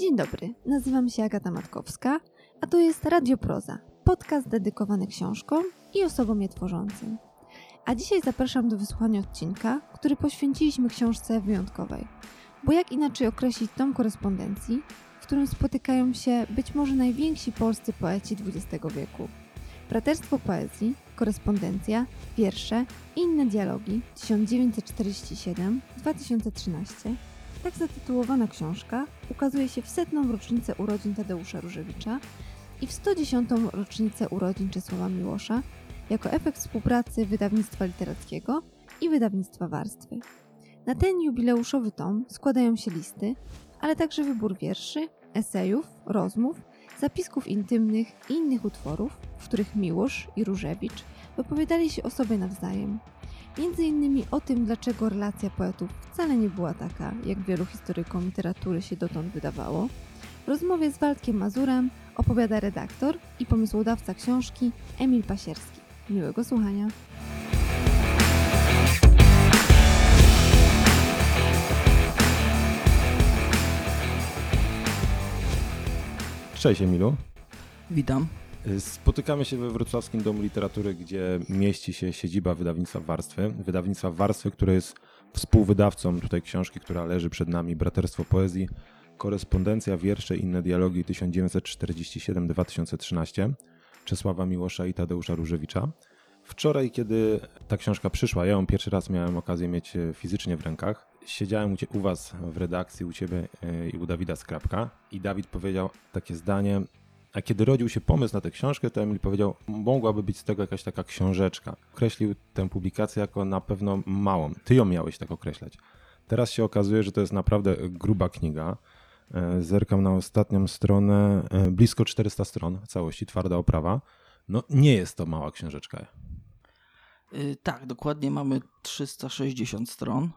Dzień dobry, nazywam się Agata Matkowska, a to jest Radioproza, podcast dedykowany książkom i osobom je tworzącym. A dzisiaj zapraszam do wysłuchania odcinka, który poświęciliśmy książce wyjątkowej. Bo jak inaczej określić tom korespondencji, w którym spotykają się być może najwięksi polscy poeci XX wieku. Braterstwo poezji, korespondencja, wiersze i inne dialogi 1947-2013 tak zatytułowana książka ukazuje się w setną rocznicę urodzin Tadeusza Różewicza i w 110. rocznicę urodzin Czesława Miłosza jako efekt współpracy wydawnictwa literackiego i wydawnictwa Warstwy. Na ten jubileuszowy tom składają się listy, ale także wybór wierszy, esejów, rozmów, zapisków intymnych i innych utworów, w których Miłosz i Różewicz wypowiadali się o sobie nawzajem – Między innymi o tym, dlaczego relacja poetów wcale nie była taka, jak wielu historykom literatury się dotąd wydawało. W rozmowie z Waldkiem Mazurem opowiada redaktor i pomysłodawca książki Emil Pasierski. Miłego słuchania. Cześć Emilu. Witam. Spotykamy się we Wrocławskim Domu Literatury, gdzie mieści się siedziba wydawnictwa Warstwy. Wydawnictwa Warstwy, które jest współwydawcą tutaj książki, która leży przed nami, Braterstwo Poezji, Korespondencja, wiersze i inne dialogi 1947-2013 Czesława Miłosza i Tadeusza Różewicza. Wczoraj, kiedy ta książka przyszła, ja ją pierwszy raz miałem okazję mieć e, fizycznie w rękach. Siedziałem u, cie, u was w redakcji, u ciebie e, i u Dawida Skrapka i Dawid powiedział takie zdanie, a kiedy rodził się pomysł na tę książkę, to Emil powiedział, mogłaby być z tego jakaś taka książeczka. Określił tę publikację jako na pewno małą. Ty ją miałeś tak określać. Teraz się okazuje, że to jest naprawdę gruba kniga. E, zerkam na ostatnią stronę, e, blisko 400 stron całości, twarda oprawa. No nie jest to mała książeczka. Yy, tak, dokładnie mamy 360 stron.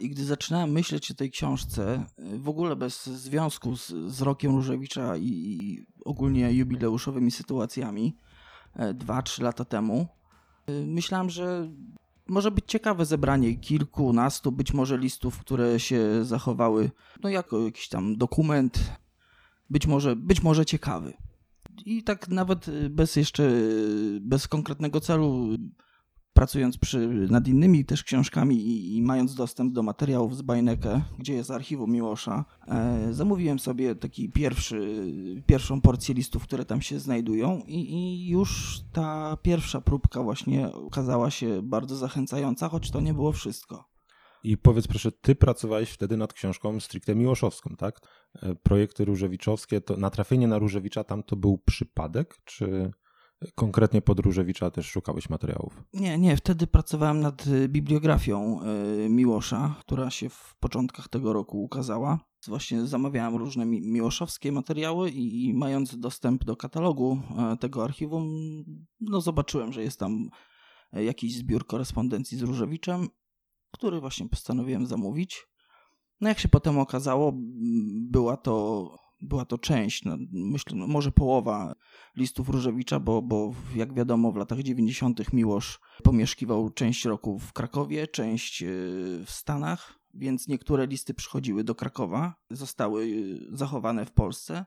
I gdy zaczynałem myśleć o tej książce, w ogóle bez związku z, z rokiem Różewicza i, i ogólnie jubileuszowymi sytuacjami, e, dwa, trzy lata temu, y, myślałem, że może być ciekawe zebranie kilkunastu, być może listów, które się zachowały no jako jakiś tam dokument, być może, być może ciekawy. I tak nawet bez jeszcze, bez konkretnego celu pracując przy, nad innymi też książkami i, i, mając dostęp do materiałów z Bajneke, gdzie jest archiwum Miłosza, e, zamówiłem sobie taki pierwszy, pierwszą porcję listów, które tam się znajdują i, i, już ta pierwsza próbka właśnie okazała się bardzo zachęcająca, choć to nie było wszystko. I powiedz proszę, ty pracowałeś wtedy nad książką stricte miłoszowską, tak? E, projekty różewiczowskie, to natrafienie na Różewicza tam to był przypadek, czy Konkretnie pod Różewicza też szukałeś materiałów? Nie, nie. Wtedy pracowałem nad y, bibliografią y, Miłosza, która się w początkach tego roku ukazała. Właśnie zamawiałem różne miłoszowskie materiały i, i mając dostęp do katalogu e, tego archiwum, no zobaczyłem, że jest tam e, jakiś zbiór korespondencji z Różewiczem, który właśnie postanowiłem zamówić. No jak się potem okazało, była to była to część, no, myślę, no, może połowa listów Różewicza, bo, bo jak wiadomo w latach 90. Miłosz pomieszkiwał część roku w Krakowie, część e, w Stanach, więc niektóre listy przychodziły do Krakowa, zostały e, zachowane w Polsce,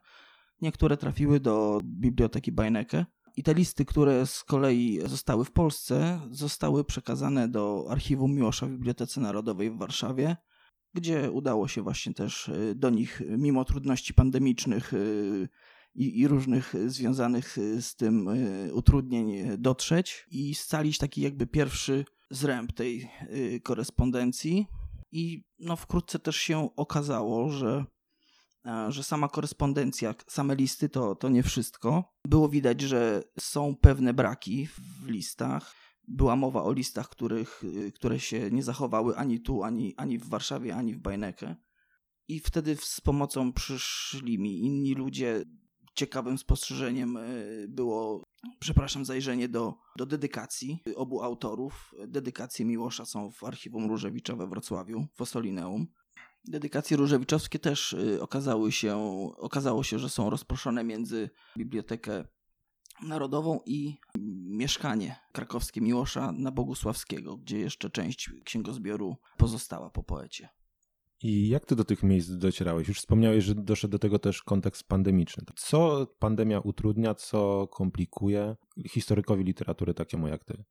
niektóre trafiły do biblioteki Bajneke. I te listy, które z kolei zostały w Polsce, zostały przekazane do archiwum Miłosza w Bibliotece Narodowej w Warszawie gdzie udało się właśnie też y, do nich, mimo trudności pandemicznych y, i, i, różnych związanych z tym utrudnień, dotrzeć i scalić taki jakby pierwszy zręb tej korespondencji. I no, wkrótce też się okazało, że, że sama korespondencja, same listy to, to nie wszystko. Było widać, że są pewne braki w listach była mowa o listach, których, y, które się nie zachowały ani tu, ani, ani w Warszawie, ani w Bajnekę. I wtedy z pomocą przyszli mi inni ludzie. Ciekawym spostrzeżeniem y, było, przepraszam, zajrzenie do, do dedykacji obu autorów. Dedykacje Miłosza są w archiwum Różewicza we Wrocławiu, w Osolineum. Dedykacje różewiczowskie też y, okazały się, okazało się, że są rozproszone między bibliotekę Narodową i mieszkanie krakowskie Miłosza na Bogusławskiego, gdzie jeszcze część księgozbioru pozostała po poecie. I jak ty do tych miejsc docierałeś? Już wspomniałeś, że doszedł do tego też kontekst pandemiczny. Co pandemia utrudnia, co komplikuje historykowi literatury takiemu jak ty?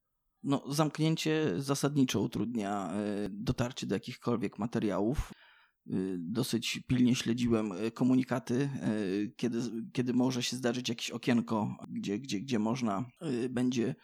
No, zamknięcie zasadniczo utrudnia e, dotarcie do jakichkolwiek materiałów. E, Dosyć pilnie śledziłem e, komunikaty, e, kiedy, kiedy może się zdarzyć jakieś okienko, gdzie, gdzie, gdzie można będzie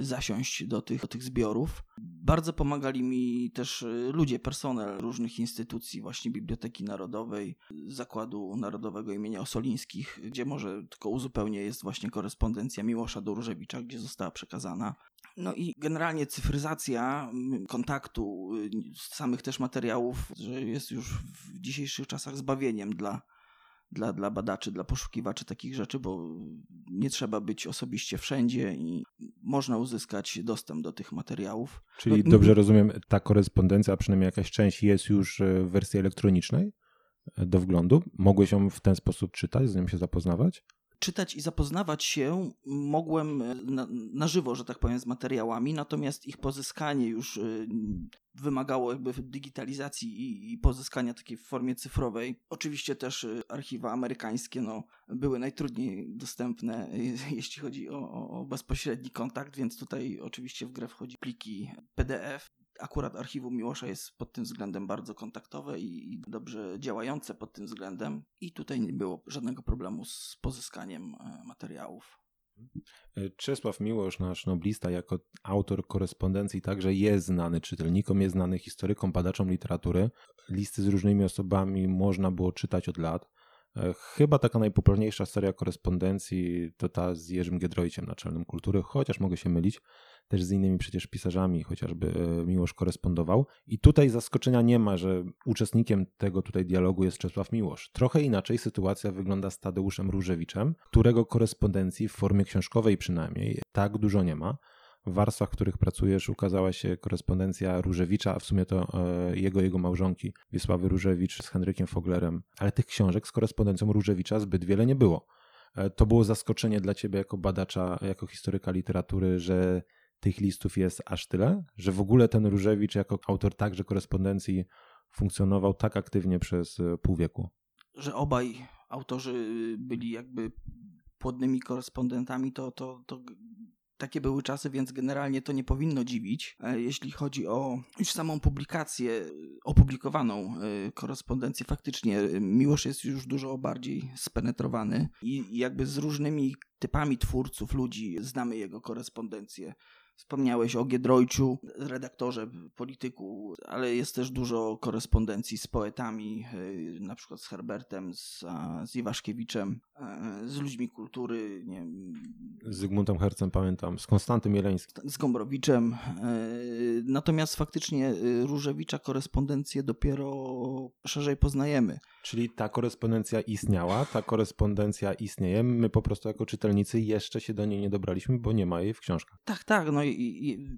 zasiąść do tych, do tych zbiorów. Bardzo pomagali mi też ludzie, personel różnych instytucji, właśnie Biblioteki Narodowej, Zakładu Narodowego imienia Osolińskich, gdzie może tylko uzupełnię jest właśnie korespondencja Miłosza do Różewicza, gdzie została przekazana. No i generalnie cyfryzacja mm, kontaktu, y, samych też materiałów, że jest już w dzisiejszych czasach zbawieniem dla, dla, dla badaczy, dla poszukiwaczy takich rzeczy, bo nie trzeba być osobiście wszędzie i można uzyskać dostęp do tych materiałów. Czyli No, dobrze rozumiem, ta korespondencja, a przynajmniej jakaś część jest już e, w wersji elektronicznej e, do wglądu. Mogłeś ją w ten sposób czytać, z nią się zapoznawać? Czytać i zapoznawać się mogłem e, na, na żywo, że tak powiem, z materiałami, natomiast ich pozyskanie już y, wymagało jakby digitalizacji i, i pozyskania takiej w formie cyfrowej. Oczywiście też y, archiwa amerykańskie no, były najtrudniej dostępne, jeśli chodzi o, o bezpośredni kontakt, więc tutaj oczywiście w grę wchodzi pliki PDF. Akurat archiwum Miłosza jest pod tym względem bardzo kontaktowe i dobrze działające pod tym względem i tutaj nie było żadnego problemu z pozyskaniem e, materiałów. E, Czesław Miłosz, nasz noblista, jako autor korespondencji także jest znany czytelnikom, jest znany historykom, badaczom literatury. Listy z różnymi osobami można było czytać od lat. E, Chyba taka najpopularniejsza seria korespondencji to ta z Jerzym Giedroyciem, naczelnym kultury, chociaż mogę się mylić, też z innymi przecież pisarzami, chociażby e, Miłosz korespondował. I tutaj zaskoczenia nie ma, że uczestnikiem tego tutaj dialogu jest Czesław Miłosz. Trochę inaczej sytuacja wygląda z Tadeuszem Różewiczem, którego korespondencji w formie książkowej przynajmniej tak dużo nie ma. Warstwach, w których pracujesz, ukazała się korespondencja Różewicza, a w sumie to e, jego, jego małżonki, Wiesławy Różewicz z Henrykiem Foglerem. Ale tych książek z korespondencją Różewicza zbyt wiele nie było. E, To było zaskoczenie dla ciebie jako badacza, jako historyka literatury, że tych listów jest aż tyle, że w ogóle ten Różewicz jako autor także korespondencji funkcjonował tak aktywnie przez e, pół wieku. Że obaj autorzy byli jakby płodnymi korespondentami, to, to, to takie były czasy, więc generalnie to nie powinno dziwić. E, Jeśli chodzi o już samą publikację, e, opublikowaną e, korespondencję, faktycznie Miłosz jest już dużo bardziej spenetrowany i jakby z różnymi typami twórców, ludzi znamy jego korespondencję. Wspomniałeś o Giedroyciu, redaktorze, polityku, ale jest też dużo korespondencji z poetami, yy, na przykład z Herbertem, z, z Iwaszkiewiczem, e, z ludźmi kultury, nie Z Zygmuntem Hercem pamiętam, z Konstantym Jeleńskim. z Gombrowiczem. e, Natomiast faktycznie e, Różewicza korespondencję dopiero szerzej poznajemy. Czyli ta korespondencja istniała, ta korespondencja istnieje, my po prostu jako czytelnicy jeszcze się do niej nie dobraliśmy, bo nie ma jej w książkach. Tak, tak. No i, i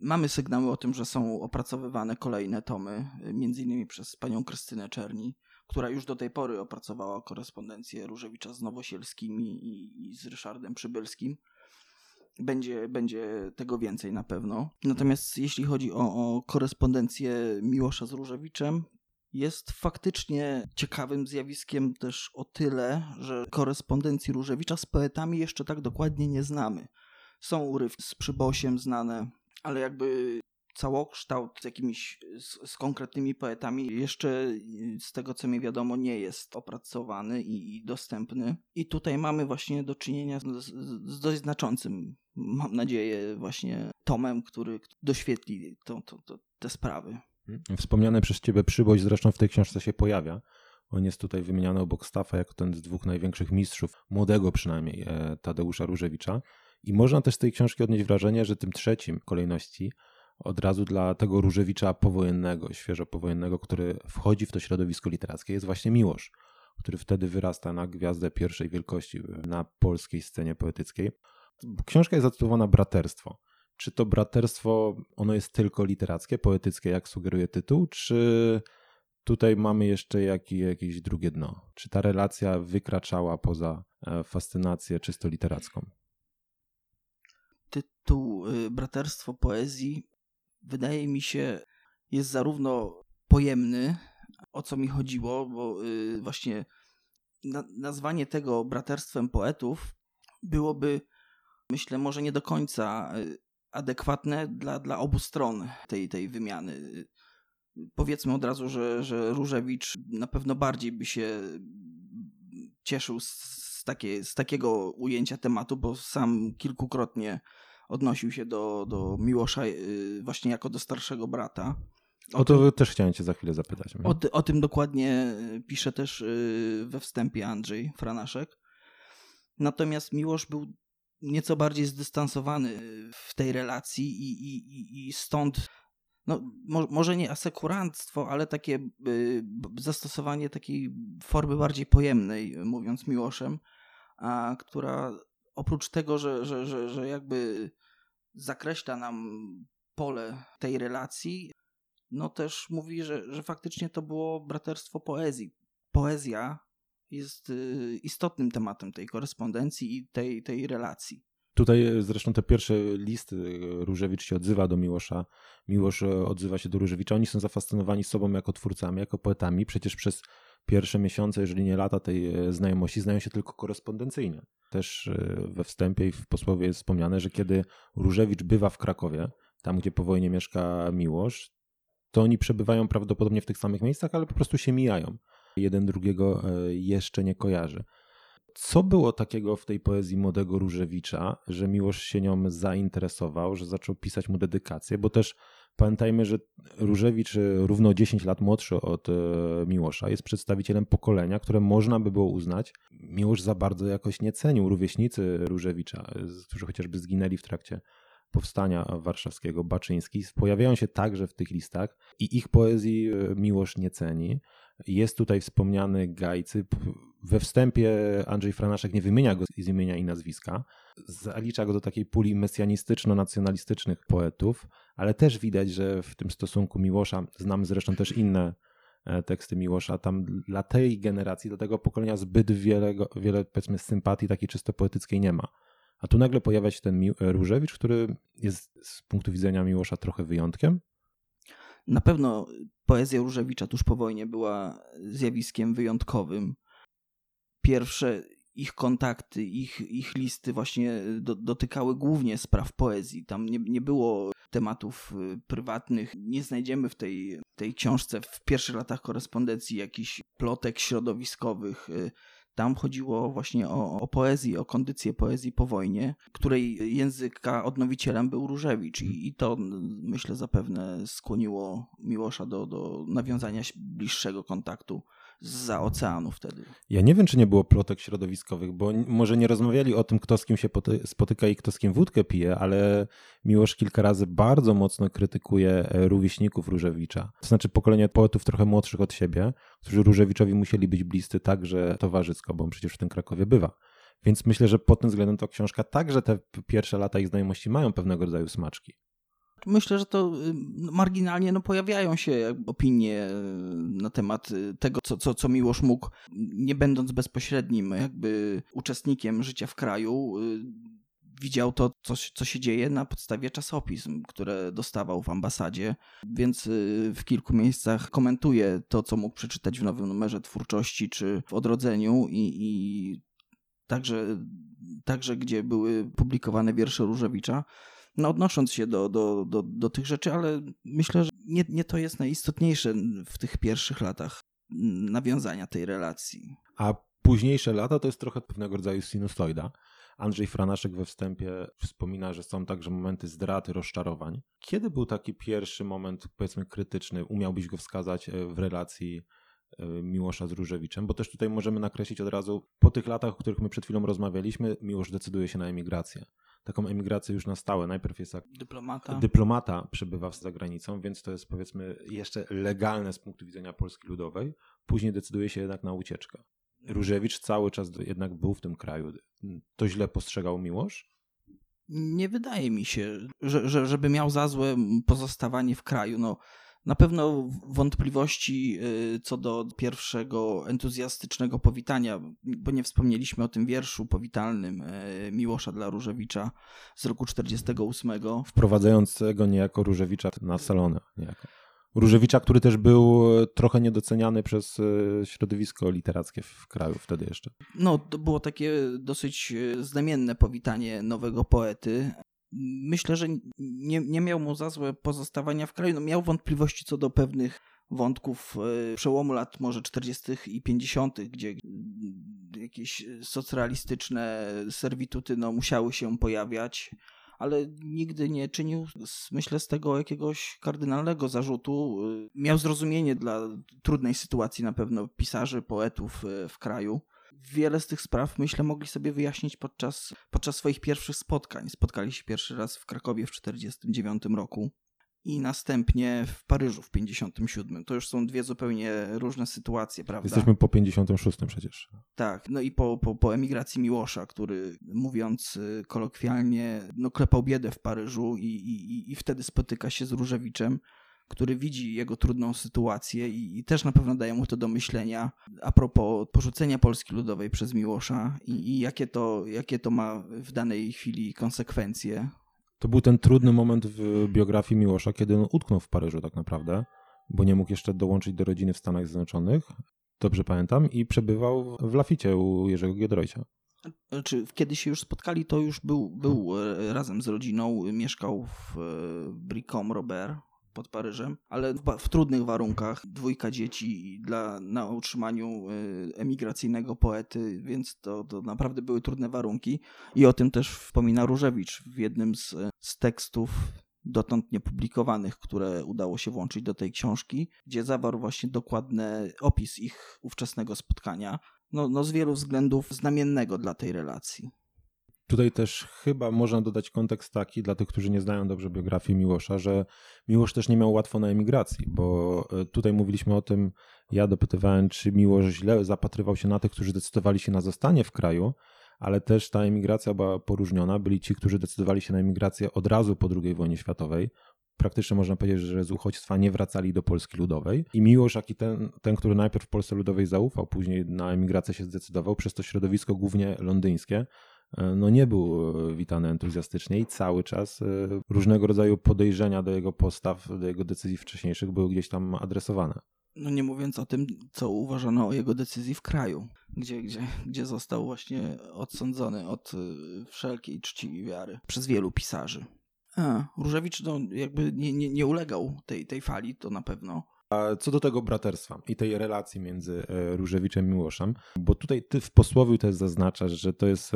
mamy sygnały o tym, że są opracowywane kolejne tomy, między innymi przez panią Krystynę Czerni, która już do tej pory opracowała korespondencję Różewicza z Nowosielskimi i, i z Ryszardem Przybylskim. Będzie, będzie tego więcej na pewno. Natomiast jeśli chodzi o, o korespondencję Miłosza z Różewiczem, jest faktycznie ciekawym zjawiskiem też o tyle, że korespondencji Różewicza z poetami jeszcze tak dokładnie nie znamy. Są urywki z Przybosiem znane, ale jakby całokształt z jakimiś, z, z konkretnymi poetami jeszcze y, z tego co mi wiadomo nie jest opracowany i, i dostępny. I tutaj mamy właśnie do czynienia z, z, dość znaczącym, mam nadzieję, właśnie tomem, który doświetli to, to, to, te sprawy. Wspomniany przez ciebie przyboś zresztą w tej książce się pojawia. On jest tutaj wymieniany obok Staffa jako ten z dwóch największych mistrzów, młodego przynajmniej, e, Tadeusza Różewicza. I można też z tej książki odnieść wrażenie, że tym trzecim kolejności od razu dla tego Różewicza powojennego, świeżo powojennego, który wchodzi w to środowisko literackie, jest właśnie Miłosz, który wtedy wyrasta na gwiazdę pierwszej wielkości na polskiej scenie poetyckiej. Książka jest zatytułowana Braterstwo. Czy to braterstwo, ono jest tylko literackie, poetyckie, jak sugeruje tytuł, czy tutaj mamy jeszcze jakie, jakieś drugie dno? Czy ta relacja wykraczała poza e, fascynację czysto literacką? Tytuł y, Braterstwo Poezji wydaje mi się jest zarówno pojemny, o co mi chodziło, bo y, właśnie na, nazwanie tego braterstwem poetów byłoby, myślę, może nie do końca y, adekwatne dla, dla obu stron tej, tej wymiany. Powiedzmy od razu, że, że Różewicz na pewno bardziej by się cieszył z, takie, z takiego ujęcia tematu, bo sam kilkukrotnie odnosił się do, do Miłosza y, właśnie jako do starszego brata. O to też chciałem cię za chwilę zapytać. O, ty, o tym dokładnie pisze też y, we wstępie Andrzej Franaszek. Natomiast Miłosz był nieco bardziej zdystansowany w tej relacji i, i, i stąd no, mo, może nie asekuranstwo, ale takie y, zastosowanie takiej formy bardziej pojemnej, mówiąc Miłoszem, a która oprócz tego, że, że, że, że jakby zakreśla nam pole tej relacji, no też mówi, że, że faktycznie to było braterstwo poezji. Poezja jest y, istotnym tematem tej korespondencji i tej, tej relacji. Tutaj zresztą te pierwsze listy Różewicz się odzywa do Miłosza, Miłosz odzywa się do Różewicza. Oni są zafascynowani sobą jako twórcami, jako poetami. Przecież przez pierwsze miesiące, jeżeli nie lata tej znajomości, znają się tylko korespondencyjnie. Też we wstępie i w posłowie jest wspomniane, że kiedy Różewicz bywa w Krakowie, tam gdzie po wojnie mieszka Miłosz, to oni przebywają prawdopodobnie w tych samych miejscach, ale po prostu się mijają. Jeden drugiego jeszcze nie kojarzy. Co było takiego w tej poezji młodego Różewicza, że Miłosz się nią zainteresował, że zaczął pisać mu dedykację? Bo też pamiętajmy, że Różewicz równo 10 lat młodszy od Miłosza jest przedstawicielem pokolenia, które można by było uznać, Miłosz za bardzo jakoś nie cenił. Rówieśnicy Różewicza, którzy chociażby zginęli w trakcie powstania warszawskiego, Baczyński, pojawiają się także w tych listach i ich poezji Miłosz nie ceni. Jest tutaj wspomniany Gajcy. We wstępie Andrzej Franaszek nie wymienia go z imienia i nazwiska. Zalicza go do takiej puli mesjanistyczno-nacjonalistycznych poetów, ale też widać, że w tym stosunku Miłosza, znam zresztą też inne teksty Miłosza, tam dla tej generacji, dla tego pokolenia zbyt wiele, wiele powiedzmy sympatii takiej czysto poetyckiej nie ma. A tu nagle pojawia się ten Różewicz, który jest z punktu widzenia Miłosza trochę wyjątkiem. Na pewno poezja Różewicza tuż po wojnie była zjawiskiem wyjątkowym. Pierwsze ich kontakty, ich, ich listy właśnie do, dotykały głównie spraw poezji. Tam nie, nie było tematów prywatnych. Nie znajdziemy w tej, tej książce w pierwszych latach korespondencji jakichś plotek środowiskowych. Tam chodziło właśnie o, o poezję, o kondycję poezji po wojnie, której języka odnowicielem był Różewicz i, i to myślę zapewne skłoniło Miłosza do, do nawiązania bliższego kontaktu za oceanu wtedy. Ja nie wiem, czy nie było plotek środowiskowych, bo może nie rozmawiali o tym, kto z kim się spotyka i kto z kim wódkę pije, ale Miłosz kilka razy bardzo mocno krytykuje rówieśników Różewicza. To znaczy pokolenie poetów trochę młodszych od siebie, którzy Różewiczowi musieli być bliscy także towarzysko, bo on przecież w tym Krakowie bywa. Więc myślę, że pod tym względem to książka także te pierwsze lata ich znajomości mają pewnego rodzaju smaczki. Myślę, że to marginalnie no, pojawiają się opinie na temat tego, co, co, co Miłosz mógł, nie będąc bezpośrednim jakby uczestnikiem życia w kraju, widział to, co, co się dzieje na podstawie czasopism, które dostawał w ambasadzie, więc w kilku miejscach komentuje to, co mógł przeczytać w nowym numerze twórczości czy w odrodzeniu i, i także, także gdzie były publikowane wiersze Różewicza no, odnosząc się do, do, do, do tych rzeczy, ale myślę, że nie, nie to jest najistotniejsze w tych pierwszych latach nawiązania tej relacji. A późniejsze lata to jest trochę pewnego rodzaju sinusoida. Andrzej Franaszek we wstępie wspomina, że są także momenty zdrady, rozczarowań. Kiedy był taki pierwszy moment, powiedzmy, krytyczny? Umiałbyś go wskazać w relacji Miłosza z Różewiczem? Bo też tutaj możemy nakreślić od razu, po tych latach, o których my przed chwilą rozmawialiśmy, Miłosz decyduje się na emigrację taką emigrację już na stałe. Najpierw jest jak dyplomata. dyplomata przebywa za granicą, więc to jest powiedzmy jeszcze legalne z punktu widzenia Polski Ludowej. Później decyduje się jednak na ucieczkę. Różewicz cały czas jednak był w tym kraju. To źle postrzegał Miłosz? Nie wydaje mi się, że, że, żeby miał za złe pozostawanie w kraju. No, na pewno wątpliwości y, co do pierwszego entuzjastycznego powitania, bo nie wspomnieliśmy o tym wierszu powitalnym y, Miłosza dla Różewicza z roku 48. Wprowadzającego niejako Różewicza na salonę. Niejako. Różewicza, który też był trochę niedoceniany przez e, środowisko literackie w kraju wtedy jeszcze. No, to było takie dosyć znamienne powitanie nowego poety. Myślę, że nie, nie miał mu za złe pozostawania w kraju. No, miał wątpliwości co do pewnych wątków e, przełomu lat może 40. i 50., gdzie jakieś socrealistyczne servituty no, musiały się pojawiać ale nigdy nie czynił, myślę, z tego jakiegoś kardynalnego zarzutu. Miał zrozumienie dla trudnej sytuacji na pewno pisarzy, poetów e, w kraju. Wiele z tych spraw, myślę, mogli sobie wyjaśnić podczas, podczas swoich pierwszych spotkań. Spotkali się pierwszy raz w Krakowie w 1949 roku i następnie w Paryżu w 57. To już są dwie zupełnie różne sytuacje, prawda? Jesteśmy po 56 przecież. Tak, no i po, po, po emigracji Miłosza, który mówiąc y, kolokwialnie, no klepał biedę w Paryżu i, i, i wtedy spotyka się z Różewiczem, który widzi jego trudną sytuację i, i, też na pewno daje mu to do myślenia a propos porzucenia Polski Ludowej przez Miłosza i, i jakie, to, jakie to ma w danej chwili konsekwencje. To był ten trudny moment w biografii Miłosza, kiedy on utknął w Paryżu tak naprawdę, bo nie mógł jeszcze dołączyć do rodziny w Stanach Zjednoczonych, dobrze pamiętam, i przebywał w Laficie u Jerzego Giedroycia. Czy kiedy się już spotkali, to już był, był e, razem z rodziną, mieszkał w e, Bricom Robert, pod Paryżem, ale w, w, trudnych warunkach, dwójka dzieci dla, na utrzymaniu y, emigracyjnego poety, więc to, to naprawdę były trudne warunki. I o tym też wspomina Różewicz w jednym z, z tekstów dotąd niepublikowanych, które udało się włączyć do tej książki, gdzie zawarł właśnie dokładny opis ich ówczesnego spotkania, no, no z wielu względów znamiennego dla tej relacji. Tutaj też chyba można dodać kontekst taki dla tych, którzy nie znają dobrze biografii Miłosza, że Miłosz też nie miał łatwo na emigracji, bo e, tutaj mówiliśmy o tym, ja dopytywałem, czy Miłosz źle zapatrywał się na tych, którzy decydowali się na zostanie w kraju, ale też ta emigracja była poróżniona. Byli ci, którzy decydowali się na emigrację od razu po II wojnie światowej. Praktycznie można powiedzieć, że z uchodźstwa nie wracali do Polski Ludowej. I Miłosz, jak i ten, ten, który najpierw Polsce Ludowej zaufał, później na emigrację się zdecydował, przez to środowisko głównie londyńskie, no nie był e, witany entuzjastycznie i cały czas e, różnego rodzaju podejrzenia do jego postaw, do jego decyzji wcześniejszych były gdzieś tam adresowane. No nie mówiąc o tym, co uważano o jego decyzji w kraju, gdzie, gdzie, gdzie został właśnie odsądzony od wszelkiej czci i wiary przez wielu pisarzy. A, Różewicz no, jakby nie, nie, nie ulegał tej, tej fali, to na pewno. A co do tego braterstwa i tej relacji między Różewiczem i Miłoszem, bo tutaj ty w posłowiu też zaznaczasz, że to jest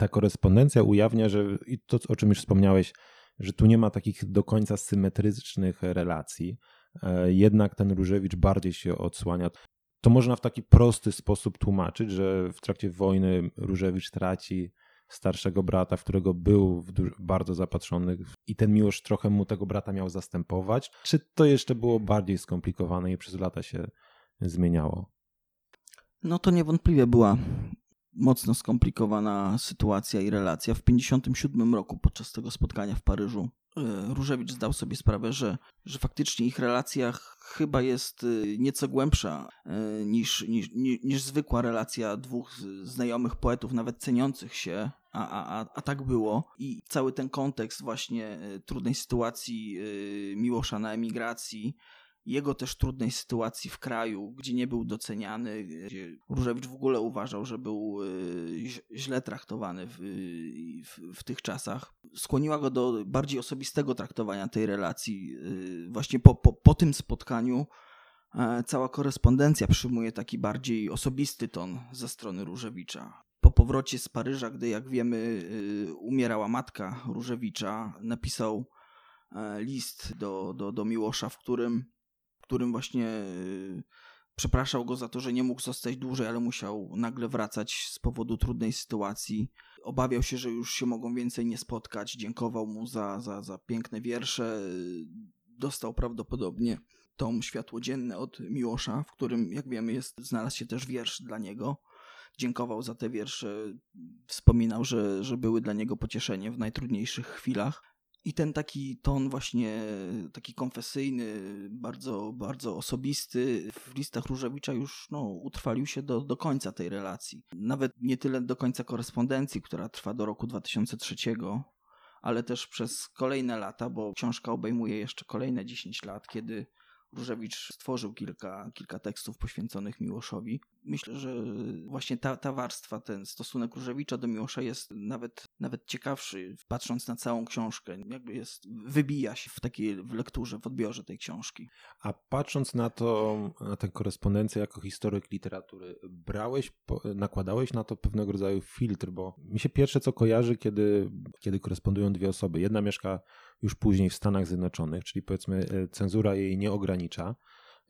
ta korespondencja ujawnia, że i to, o czym już wspomniałeś, że tu nie ma takich do końca symetrycznych relacji. E, jednak ten Różewicz bardziej się odsłania. To można w taki prosty sposób tłumaczyć, że w trakcie wojny Różewicz traci starszego brata, w którego był bardzo zapatrzony i ten miłość trochę mu tego brata miał zastępować. Czy to jeszcze było bardziej skomplikowane i przez lata się zmieniało? No to niewątpliwie była mocno skomplikowana sytuacja i relacja. W 1957 roku, podczas tego spotkania w Paryżu, e, Różewicz zdał sobie sprawę, że, że faktycznie ich relacja chyba jest e, nieco głębsza e, niż, niż, niż zwykła relacja dwóch znajomych poetów, nawet ceniących się, a, a, a, a tak było. I cały ten kontekst właśnie trudnej sytuacji Miłosza na emigracji, jego też trudnej sytuacji w kraju, gdzie nie był doceniany, gdzie Różewicz w ogóle uważał, że był e, źle traktowany w, w, w, tych czasach, skłoniła go do bardziej osobistego traktowania tej relacji. E, właśnie po, po, po tym spotkaniu e, cała korespondencja przyjmuje taki bardziej osobisty ton ze strony Różewicza. Po powrocie z Paryża, gdy jak wiemy umierała matka Różewicza, napisał list do, do, do Miłosza, w którym którym właśnie y, przepraszał go za to, że nie mógł zostać dłużej, ale musiał nagle wracać z powodu trudnej sytuacji. Obawiał się, że już się mogą więcej nie spotkać. Dziękował mu za, za, za piękne wiersze. Dostał prawdopodobnie tom Światłodzienne od Miłosza, w którym, jak wiemy, jest, znalazł się też wiersz dla niego. Dziękował za te wiersze, wspominał, że, że były dla niego pocieszeniem w najtrudniejszych chwilach. I ten taki ton właśnie taki konfesyjny, bardzo, bardzo osobisty w listach Różewicza już no, utrwalił się do, do końca tej relacji. Nawet nie tyle do końca korespondencji, która trwa do roku 2003, ale też przez kolejne lata, bo książka obejmuje jeszcze kolejne 10 lat, kiedy Różewicz stworzył kilka, kilka tekstów poświęconych Miłoszowi. Myślę, że właśnie ta, ta warstwa, ten stosunek Różewicza do Miłosza jest nawet, nawet ciekawszy, patrząc na całą książkę. Jakby jest, wybija się w takiej w lekturze, w odbiorze tej książki. A patrząc na to, na tę korespondencję jako historyk literatury, brałeś, nakładałeś na to pewnego rodzaju filtr, bo mi się pierwsze co kojarzy, kiedy, kiedy korespondują dwie osoby. Jedna mieszka już później w Stanach Zjednoczonych, czyli powiedzmy e, cenzura jej nie ogranicza.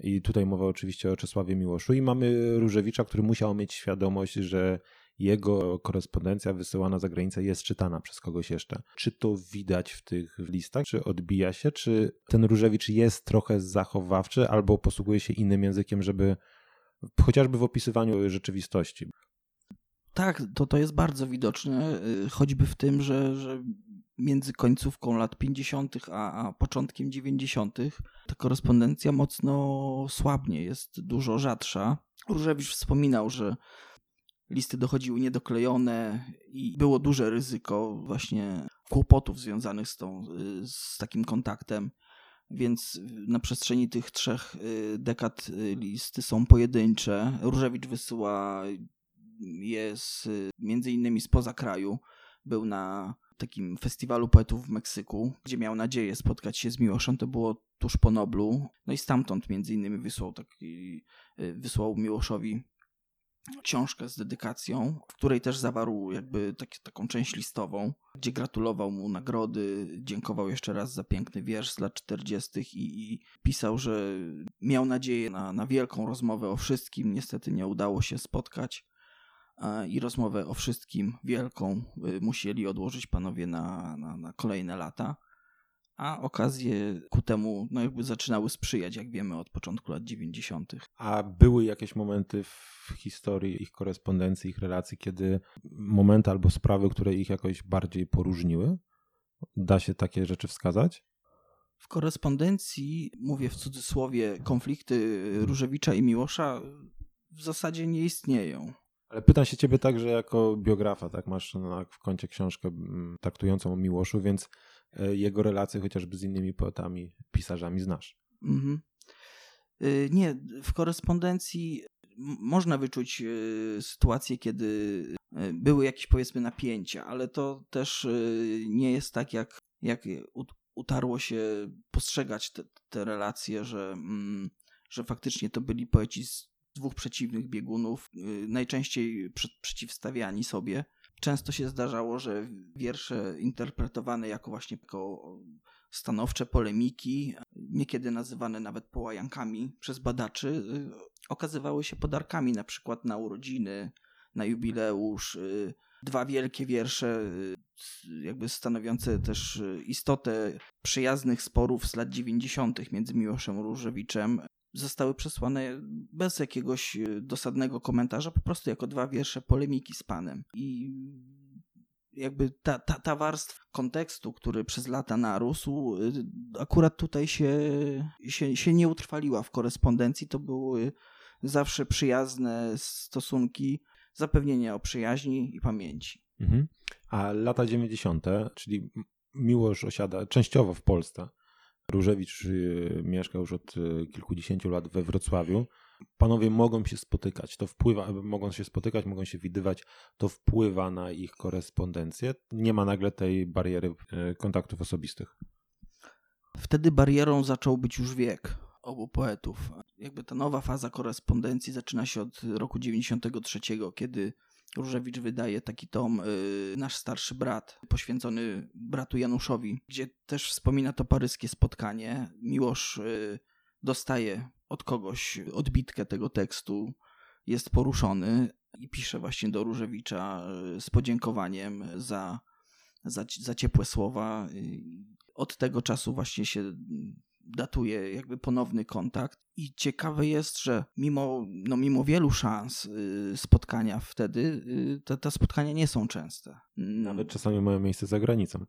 I tutaj mowa oczywiście o Czesławie Miłoszu. I mamy Różewicza, który musiał mieć świadomość, że jego korespondencja wysyłana za granicę jest czytana przez kogoś jeszcze. Czy to widać w tych listach? Czy odbija się? Czy ten Różewicz jest trochę zachowawczy albo posługuje się innym językiem, żeby chociażby w opisywaniu rzeczywistości? Tak, to, to jest bardzo widoczne, y, choćby w tym, że, że między końcówką lat 50., a, a początkiem 90., ta korespondencja mocno słabnie, jest dużo rzadsza. Różewicz wspominał, że listy dochodziły niedoklejone i było duże ryzyko właśnie kłopotów związanych z, tą, z takim kontaktem. Więc na przestrzeni tych trzech y, dekad y, listy są pojedyncze. Różewicz wysyła je z, między innymi spoza kraju. Był na takim festiwalu poetów w Meksyku, gdzie miał nadzieję spotkać się z Miłoszem. To było tuż po Noblu. No i stamtąd między innymi wysłał, taki, y, wysłał Miłoszowi książkę z dedykacją, w której też zawarł jakby tak, taką część listową, gdzie gratulował mu nagrody, dziękował jeszcze raz za piękny wiersz z lat 40. I, i pisał, że miał nadzieję na, na wielką rozmowę o wszystkim. Niestety nie udało się spotkać i rozmowę o wszystkim wielką y, musieli odłożyć panowie na, na, na, kolejne lata, a okazje ku temu no jakby zaczynały sprzyjać, jak wiemy, od początku lat 90. A były jakieś momenty w historii ich korespondencji, ich relacji, kiedy momenty albo sprawy, które ich jakoś bardziej poróżniły? Da się takie rzeczy wskazać? W korespondencji, mówię w cudzysłowie, konflikty Różewicza i Miłosza w zasadzie nie istnieją. Ale pytam się ciebie także jako biografa, tak? Masz na, w koncie książkę mm, traktującą o Miłoszu, więc jego relacje chociażby z innymi poetami, pisarzami znasz. Mhm. Y, nie, w korespondencji można wyczuć y, sytuacje, kiedy y, były jakieś powiedzmy napięcia, ale to też nie jest tak, jak, jak utarło się postrzegać te, te relacje, że, mm, że faktycznie to byli poeci z dwóch przeciwnych biegunów, najczęściej przeciwstawiani sobie. Często się zdarzało, że wiersze interpretowane jako właśnie jako stanowcze polemiki, niekiedy nazywane nawet połajankami przez badaczy, y, okazywały się podarkami na przykład na urodziny, na jubileusz. Y, dwa wielkie wiersze, jakby stanowiące też istotę przyjaznych sporów z lat 90. między Miłoszem Różewiczem zostały przesłane bez jakiegoś e, dosadnego komentarza, po prostu jako dwa wiersze polemiki z Panem. I jakby ta, ta, ta warstwa kontekstu, który przez lata narósł, e, akurat tutaj się, się, się nie utrwaliła w korespondencji. To były zawsze przyjazne stosunki, zapewnienia o przyjaźni i pamięci. Mhm. A lata 90., czyli Miłosz osiada częściowo w Polsce. Różewicz y, mieszka już od y, kilkudziesięciu lat we Wrocławiu. Panowie mogą się spotykać, to wpływa, mogą się spotykać, mogą się widywać, to wpływa na ich korespondencję. Nie ma nagle tej bariery y, kontaktów osobistych. Wtedy barierą zaczął być już wiek obu poetów. Jakby ta nowa faza korespondencji zaczyna się od roku 93, kiedy Różewicz wydaje taki tom y, Nasz starszy brat, poświęcony bratu Januszowi, gdzie też wspomina to paryskie spotkanie. Miłosz y, dostaje od kogoś odbitkę tego tekstu, jest poruszony i pisze właśnie do Różewicza y, z podziękowaniem za, za, za ciepłe słowa. Od tego czasu właśnie się datuje jakby ponowny kontakt. I ciekawe jest, że mimo, no mimo wielu szans y, spotkania wtedy, y, te, te spotkania nie są częste. Nawet czasami mają miejsce za granicą.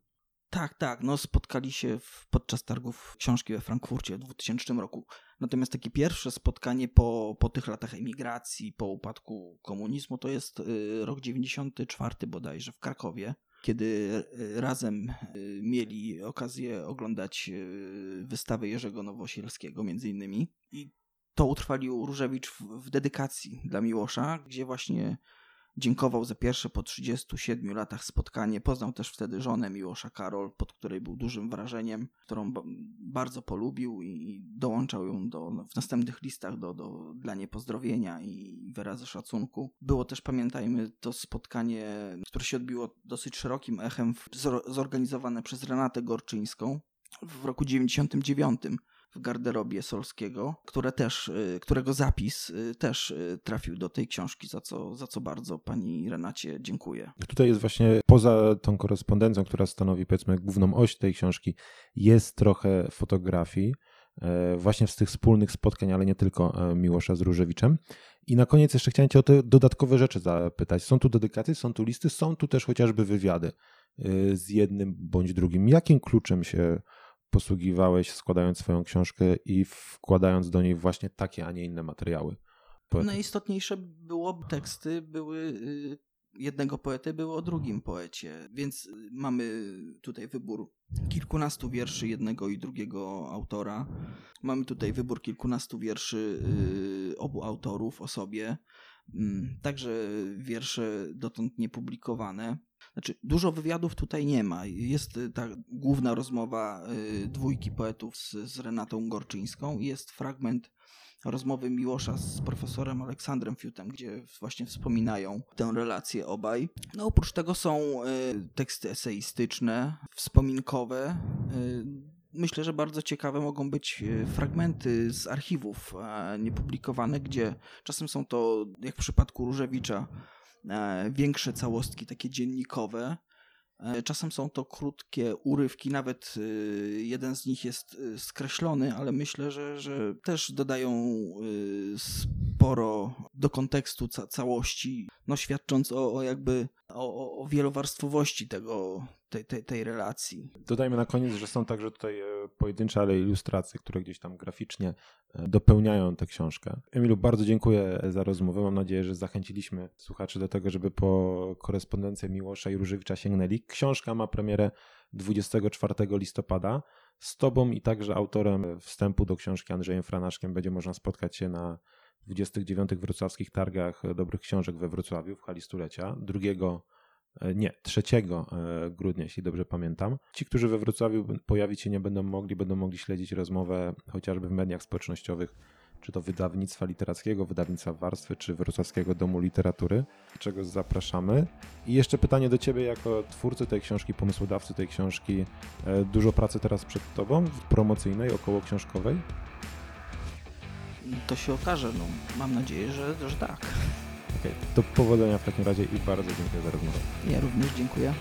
Tak, tak. No, spotkali się w, podczas targów książki we Frankfurcie w 2000 roku. Natomiast takie pierwsze spotkanie po, po tych latach emigracji, po upadku komunizmu, to jest y, rok 94 bodajże w Krakowie kiedy e, razem e, mieli okazję oglądać e, wystawę Jerzego Nowosielskiego między innymi. I to utrwalił Różewicz w, w dedykacji dla Miłosza, gdzie właśnie dziękował za pierwsze po 37 latach spotkanie. Poznał też wtedy żonę Miłosza Karol, pod której był dużym wrażeniem, którą ba- bardzo polubił i dołączał ją do, w następnych listach do, do, dla niej pozdrowienia i wyrazy szacunku. Było też, pamiętajmy, to spotkanie, które się odbiło dosyć szerokim echem, zorganizowane przez Renatę Gorczyńską w roku 99 w garderobie Solskiego, które też, y, którego zapis y, też y, trafił do tej książki, za co, za co bardzo pani Renacie dziękuję. Tutaj jest właśnie, poza tą korespondencją, która stanowi powiedzmy główną oś tej książki, jest trochę fotografii, e, właśnie z tych wspólnych spotkań, ale nie tylko e, Miłosza z Różewiczem. I na koniec jeszcze chciałem Cię o te dodatkowe rzeczy zapytać. Są tu dedykacje, są tu listy, są tu też chociażby wywiady e, z jednym bądź drugim. Jakim kluczem się posługiwałeś, składając swoją książkę i wkładając do niej właśnie takie, a nie inne materiały? poetów? Najistotniejsze było, teksty były y, jednego poety, były o drugim poecie, więc y, mamy tutaj wybór kilkunastu wierszy jednego i drugiego autora. Mamy tutaj wybór kilkunastu wierszy y, obu autorów o sobie. Mm, Także wiersze dotąd niepublikowane. Znaczy, dużo wywiadów tutaj nie ma. Jest y, ta główna rozmowa y, dwójki poetów z, z Renatą Gorczyńską i jest fragment rozmowy Miłosza z profesorem Aleksandrem Fiutem, gdzie właśnie wspominają tę relację obaj. No oprócz tego są y, teksty eseistyczne, wspominkowe. Myślę, że bardzo ciekawe mogą być fragmenty z archiwów niepublikowane, gdzie czasem są to, jak w przypadku Różewicza, większe całostki, takie dziennikowe. E, Czasem są to krótkie urywki, nawet y, jeden z nich jest skreślony, ale myślę, że, że też dodają sporo do kontekstu ca- całości, no świadcząc o, o jakby o, o- wielowarstwowości tego, tej, tej, tej relacji. Dodajmy na koniec, że są także tutaj e, pojedyncze, ale ilustracje, które gdzieś tam graficznie e, dopełniają tę książkę. Emilu, bardzo dziękuję za rozmowę. Mam nadzieję, że zachęciliśmy słuchaczy do tego, żeby po korespondencję Miłosza i Różewicza sięgnęli. Książka ma premierę 24 listopada. Z tobą i także autorem wstępu do książki Andrzejem Franaszkiem będzie można spotkać się na 29 wrocławskich targach dobrych książek we Wrocławiu w hali stulecia. Drugiego E, nie, 3 e, grudnia, jeśli dobrze pamiętam. Ci, którzy we Wrocławiu pojawić się nie będą mogli, będą mogli śledzić rozmowę chociażby w mediach społecznościowych, czy to wydawnictwa literackiego, wydawnictwa Warstwy, czy Wrocławskiego Domu Literatury, czego zapraszamy. I jeszcze pytanie do Ciebie jako twórcy tej książki, pomysłodawcy tej książki. E, Dużo pracy teraz przed Tobą, promocyjnej, około książkowej? To się okaże, no mam nadzieję, że, że tak. Okej, to powodzenia w takim razie i bardzo dziękuję za rozmowę. Ja również dziękuję.